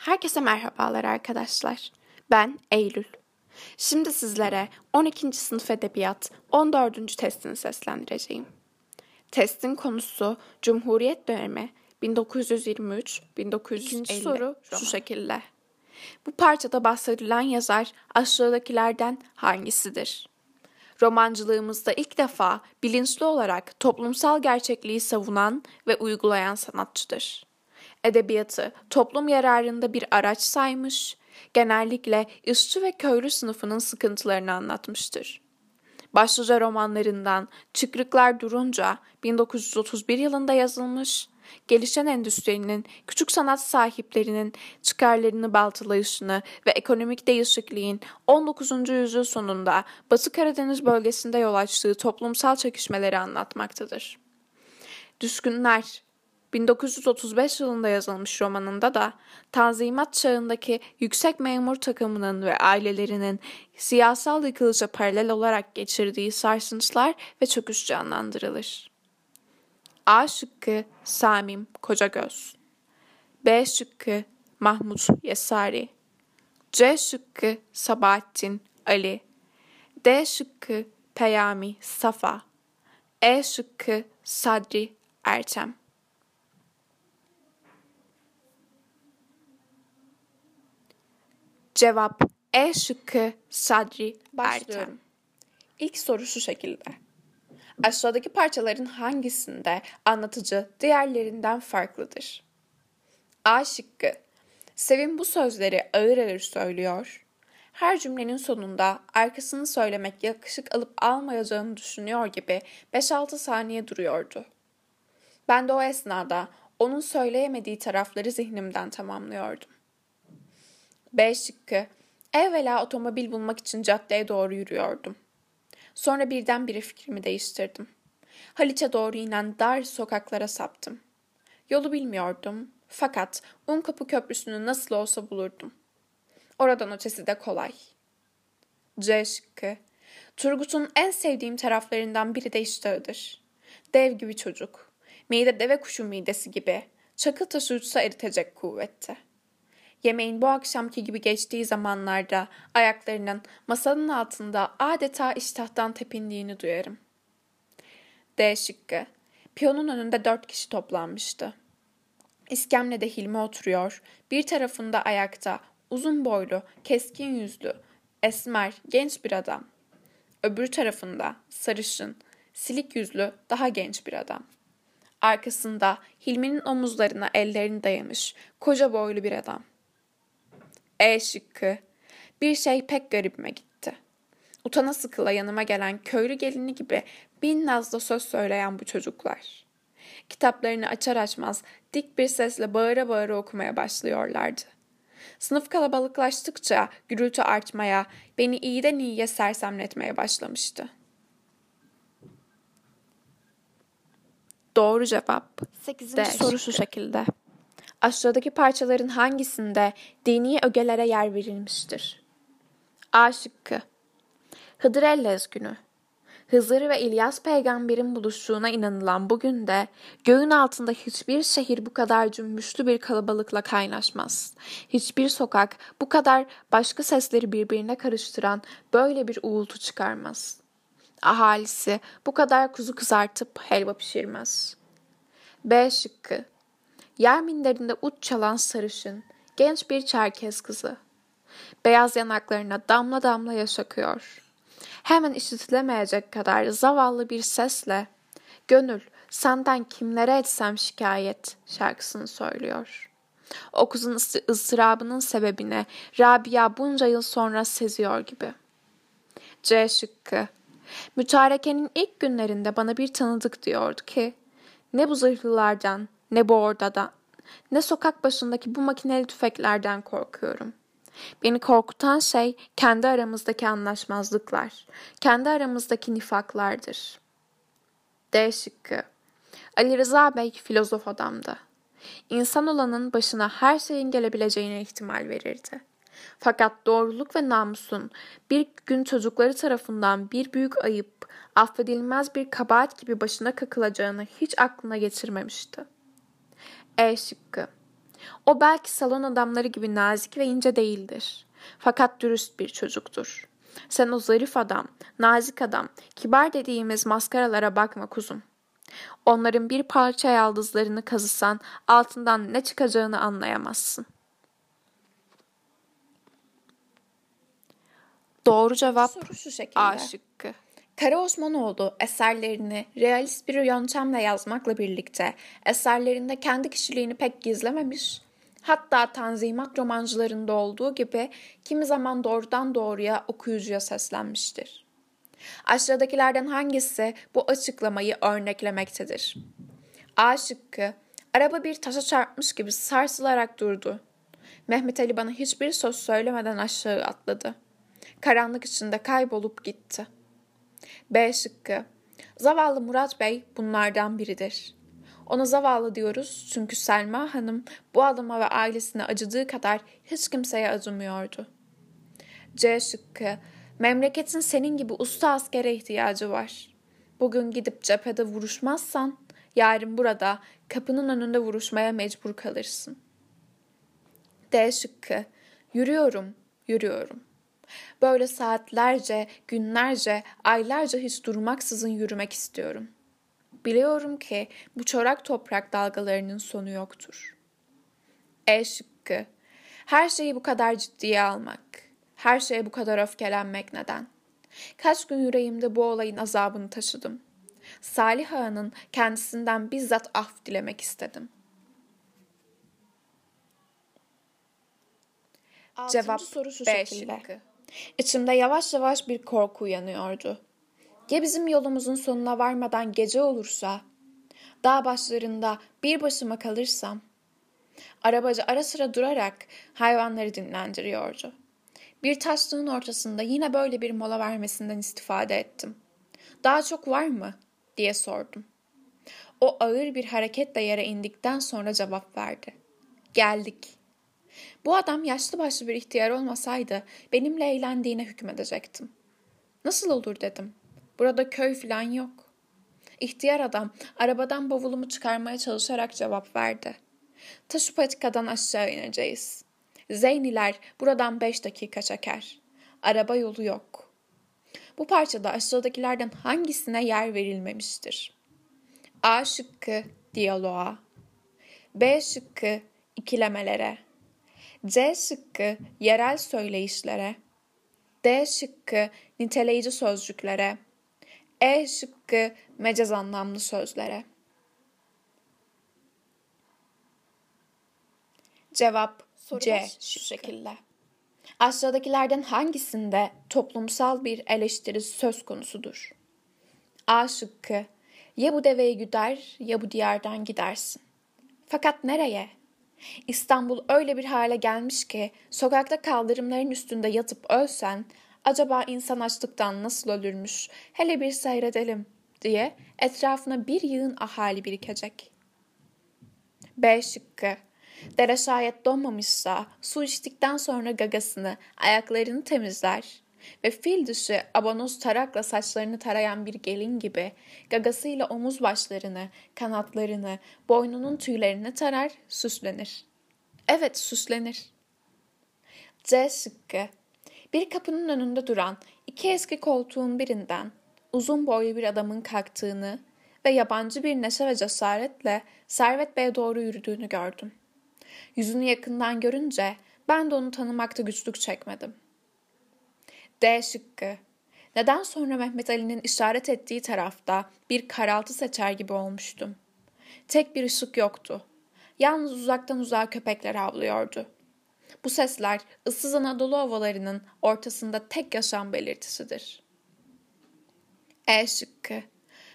Herkese merhabalar arkadaşlar. Ben Eylül. Şimdi sizlere 12. sınıf edebiyat 14. testini seslendireceğim. Testin konusu Cumhuriyet dönemi 1923-1950 soru şu şekilde. Bu parçada bahsedilen yazar aşağıdakilerden hangisidir? Romancılığımızda ilk defa bilinçli olarak toplumsal gerçekliği savunan ve uygulayan sanatçıdır edebiyatı toplum yararında bir araç saymış, genellikle işçi ve köylü sınıfının sıkıntılarını anlatmıştır. Başlıca romanlarından Çıkrıklar Durunca 1931 yılında yazılmış, gelişen endüstrinin küçük sanat sahiplerinin çıkarlarını baltalayışını ve ekonomik değişikliğin 19. yüzyıl sonunda Batı Karadeniz bölgesinde yol açtığı toplumsal çekişmeleri anlatmaktadır. Düşkünler 1935 yılında yazılmış romanında da Tanzimat çağındaki yüksek memur takımının ve ailelerinin siyasal yıkılışa paralel olarak geçirdiği sarsıntılar ve çöküş canlandırılır. A şıkkı Samim Kocagöz B şıkkı Mahmut Yesari C şıkkı Sabahattin Ali D şıkkı Peyami Safa E şıkkı Sadri Ertem Cevap E şıkkı Sadri Başlıyorum. İlk soru şu şekilde. Aşağıdaki parçaların hangisinde anlatıcı diğerlerinden farklıdır? A şıkkı. Sevim bu sözleri ağır ağır söylüyor. Her cümlenin sonunda arkasını söylemek yakışık alıp almayacağını düşünüyor gibi 5-6 saniye duruyordu. Ben de o esnada onun söyleyemediği tarafları zihnimden tamamlıyordum. B şıkkı. Evvela otomobil bulmak için caddeye doğru yürüyordum. Sonra birdenbire fikrimi değiştirdim. Haliç'e doğru inen dar sokaklara saptım. Yolu bilmiyordum fakat Unkapı Köprüsü'nü nasıl olsa bulurdum. Oradan ötesi de kolay. C şıkkı. Turgut'un en sevdiğim taraflarından biri de iştahıdır. Dev gibi çocuk. Mide deve kuşu midesi gibi. Çakıl taşı uçsa eritecek kuvvette.'' Yemeğin bu akşamki gibi geçtiği zamanlarda ayaklarının masanın altında adeta iştahtan tepindiğini duyarım. D şıkkı. Piyonun önünde dört kişi toplanmıştı. İskemlede Hilmi oturuyor, bir tarafında ayakta uzun boylu, keskin yüzlü, esmer, genç bir adam. Öbür tarafında sarışın, silik yüzlü, daha genç bir adam. Arkasında Hilmi'nin omuzlarına ellerini dayamış, koca boylu bir adam. E şıkkı. Bir şey pek garibime gitti. Utana sıkıla yanıma gelen köylü gelini gibi bin nazlı söz söyleyen bu çocuklar. Kitaplarını açar açmaz dik bir sesle bağıra bağıra okumaya başlıyorlardı. Sınıf kalabalıklaştıkça gürültü artmaya, beni iyiden iyiye sersemletmeye başlamıştı. Doğru cevap. 8. soru şu şekilde. Aşağıdaki parçaların hangisinde dini ögelere yer verilmiştir? A şıkkı. Hıdır Ellez günü. Hızır ve İlyas peygamberin buluştuğuna inanılan bugün de göğün altında hiçbir şehir bu kadar cümbüşlü bir kalabalıkla kaynaşmaz. Hiçbir sokak bu kadar başka sesleri birbirine karıştıran böyle bir uğultu çıkarmaz. Ahalisi bu kadar kuzu kızartıp helva pişirmez. B şıkkı Yer minderinde uç çalan sarışın, genç bir çerkez kızı. Beyaz yanaklarına damla damla yaş akıyor. Hemen işitilemeyecek kadar zavallı bir sesle ''Gönül, senden kimlere etsem şikayet'' şarkısını söylüyor. O kızın ıstırabının sebebini Rabia bunca yıl sonra seziyor gibi. C şıkkı. Mütarekenin ilk günlerinde bana bir tanıdık diyordu ki, ne bu zırhlılardan, ne bu ordadan, ne sokak başındaki bu makineli tüfeklerden korkuyorum. Beni korkutan şey kendi aramızdaki anlaşmazlıklar, kendi aramızdaki nifaklardır. D şıkkı. Ali Rıza Bey filozof adamdı. İnsan olanın başına her şeyin gelebileceğine ihtimal verirdi. Fakat doğruluk ve namusun bir gün çocukları tarafından bir büyük ayıp, affedilmez bir kabahat gibi başına kakılacağını hiç aklına getirmemişti. E şıkkı. O belki salon adamları gibi nazik ve ince değildir. Fakat dürüst bir çocuktur. Sen o zarif adam, nazik adam, kibar dediğimiz maskaralara bakma kuzum. Onların bir parça yaldızlarını kazısan altından ne çıkacağını anlayamazsın. Doğru cevap Soru şu şekilde. A şıkkı. Kara Osmanoğlu eserlerini realist bir yöntemle yazmakla birlikte eserlerinde kendi kişiliğini pek gizlememiş, hatta Tanzimat romancılarında olduğu gibi kimi zaman doğrudan doğruya okuyucuya seslenmiştir. Aşağıdakilerden hangisi bu açıklamayı örneklemektedir? A şıkkı, araba bir taşa çarpmış gibi sarsılarak durdu. Mehmet Ali bana hiçbir söz söylemeden aşağı atladı. Karanlık içinde kaybolup gitti. B şıkkı, zavallı Murat Bey bunlardan biridir. Ona zavallı diyoruz çünkü Selma Hanım bu adama ve ailesine acıdığı kadar hiç kimseye acımıyordu. C şıkkı, memleketin senin gibi usta askere ihtiyacı var. Bugün gidip cephede vuruşmazsan, yarın burada kapının önünde vuruşmaya mecbur kalırsın. D şıkkı, yürüyorum, yürüyorum. Böyle saatlerce, günlerce, aylarca hiç durmaksızın yürümek istiyorum. Biliyorum ki bu çorak toprak dalgalarının sonu yoktur. E şıkkı. Her şeyi bu kadar ciddiye almak, her şeye bu kadar öfkelenmek neden? Kaç gün yüreğimde bu olayın azabını taşıdım. Salih Ağa'nın kendisinden bizzat af dilemek istedim. Cevap soru şu şekilde. Şıkkı. İçimde yavaş yavaş bir korku uyanıyordu. Ya bizim yolumuzun sonuna varmadan gece olursa? Dağ başlarında bir başıma kalırsam? Arabacı ara sıra durarak hayvanları dinlendiriyordu. Bir taşlığın ortasında yine böyle bir mola vermesinden istifade ettim. Daha çok var mı? diye sordum. O ağır bir hareketle yere indikten sonra cevap verdi. Geldik. Bu adam yaşlı başlı bir ihtiyar olmasaydı benimle eğlendiğine hükmedecektim. Nasıl olur dedim. Burada köy falan yok. İhtiyar adam arabadan bavulumu çıkarmaya çalışarak cevap verdi. Taşı patikadan aşağı ineceğiz. Zeyniler buradan beş dakika çeker. Araba yolu yok. Bu parçada aşağıdakilerden hangisine yer verilmemiştir? A şıkkı diyaloğa. B şıkkı ikilemelere. C şıkkı yerel söyleyişlere. D şıkkı niteleyici sözcüklere. E şıkkı mecaz anlamlı sözlere. Cevap Soru C şu şekilde. Aşağıdakilerden hangisinde toplumsal bir eleştiri söz konusudur? A şıkkı ya bu deveyi güder ya bu diyardan gidersin. Fakat nereye? İstanbul öyle bir hale gelmiş ki sokakta kaldırımların üstünde yatıp ölsen acaba insan açlıktan nasıl ölürmüş? Hele bir seyredelim diye etrafına bir yığın ahali birikecek. B şıkkı. Dere şayet donmamışsa su içtikten sonra gagasını, ayaklarını temizler ve fil dışı abonoz tarakla saçlarını tarayan bir gelin gibi gagasıyla omuz başlarını, kanatlarını, boynunun tüylerini tarar, süslenir. Evet, süslenir. C şıkkı. Bir kapının önünde duran iki eski koltuğun birinden uzun boylu bir adamın kalktığını ve yabancı bir neşe ve cesaretle Servet Bey'e doğru yürüdüğünü gördüm. Yüzünü yakından görünce ben de onu tanımakta güçlük çekmedim. D şıkkı. Neden sonra Mehmet Ali'nin işaret ettiği tarafta bir karaltı seçer gibi olmuştum. Tek bir ışık yoktu. Yalnız uzaktan uzağa köpekler avlıyordu. Bu sesler ıssız Anadolu ovalarının ortasında tek yaşam belirtisidir. E şıkkı.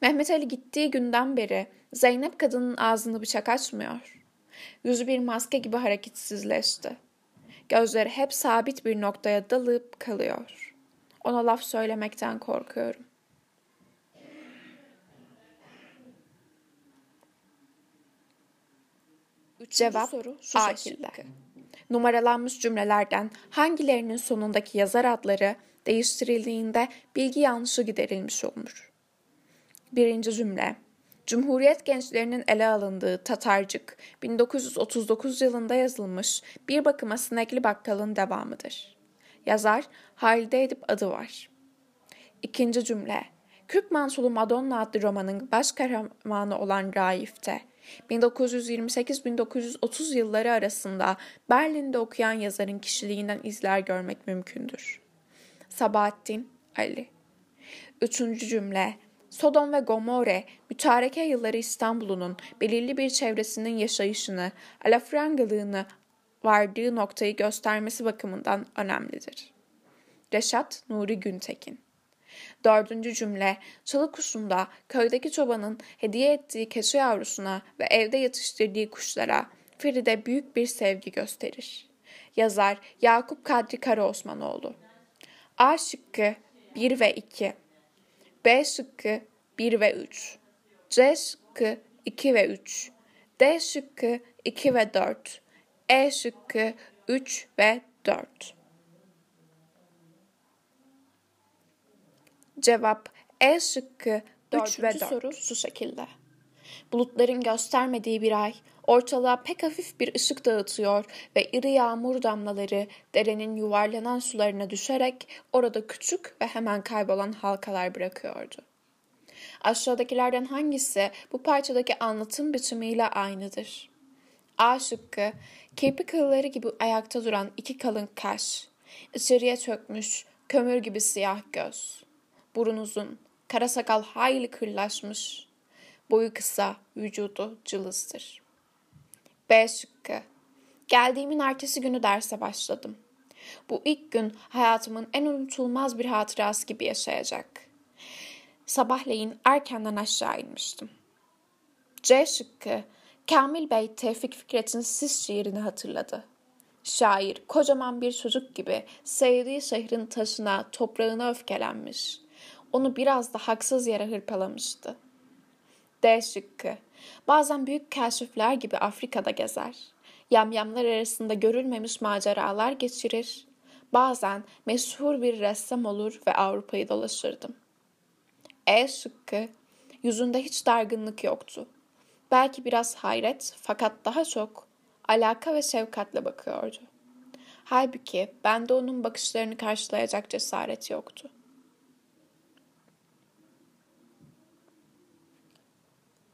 Mehmet Ali gittiği günden beri Zeynep kadının ağzını bıçak açmıyor. Yüzü bir maske gibi hareketsizleşti. Gözleri hep sabit bir noktaya dalıp kalıyor. Ona laf söylemekten korkuyorum. Cevap soru şu şekilde. Numaralanmış cümlelerden hangilerinin sonundaki yazar adları değiştirildiğinde bilgi yanlışı giderilmiş olur. Birinci cümle. Cumhuriyet gençlerinin ele alındığı Tatarcık 1939 yılında yazılmış bir bakıma sinekli bakkalın devamıdır. Yazar Halide Edip adı var. İkinci cümle Kürk Mansulu Madonna adlı romanın baş kahramanı olan Raif'te 1928-1930 yılları arasında Berlin'de okuyan yazarın kişiliğinden izler görmek mümkündür. Sabahattin Ali Üçüncü cümle Sodom ve Gomorre, mütareke yılları İstanbul'un belirli bir çevresinin yaşayışını, alafrangalığını vardığı noktayı göstermesi bakımından önemlidir. Reşat Nuri Güntekin. Dördüncü cümle, çalı kuşunda köydeki çobanın hediye ettiği keçi yavrusuna ve evde yetiştirdiği kuşlara Feride büyük bir sevgi gösterir. Yazar Yakup Kadri Karaosmanoğlu. A şıkkı 1 ve 2 B şıkkı 1 ve 3 C şıkkı 2 ve 3 D şıkkı 2 ve 4 E şıkkı 3 ve 4 Cevap E şıkkı 3 ve 4. soru şu şekilde. Bulutların göstermediği bir ay ortalığa pek hafif bir ışık dağıtıyor ve iri yağmur damlaları derenin yuvarlanan sularına düşerek orada küçük ve hemen kaybolan halkalar bırakıyordu. Aşağıdakilerden hangisi bu parçadaki anlatım biçimiyle aynıdır? A şıkkı, kirpi kılları gibi ayakta duran iki kalın kaş, içeriye çökmüş, kömür gibi siyah göz. Burun uzun, kara sakal hayli kırlaşmış. Boyu kısa, vücudu cılızdır. B şıkkı. Geldiğimin ertesi günü derse başladım. Bu ilk gün hayatımın en unutulmaz bir hatırası gibi yaşayacak. Sabahleyin erkenden aşağı inmiştim. C şıkkı. Kamil Bey Tevfik Fikret'in Sis şiirini hatırladı. Şair kocaman bir çocuk gibi sevdiği şehrin taşına, toprağına öfkelenmiş onu biraz da haksız yere hırpalamıştı. D şıkkı. Bazen büyük kaşifler gibi Afrika'da gezer. Yamyamlar arasında görülmemiş maceralar geçirir. Bazen meşhur bir ressam olur ve Avrupa'yı dolaşırdım. E şıkkı. Yüzünde hiç dargınlık yoktu. Belki biraz hayret fakat daha çok alaka ve şefkatle bakıyordu. Halbuki bende onun bakışlarını karşılayacak cesaret yoktu.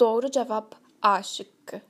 Doğru cevap A şıkkı.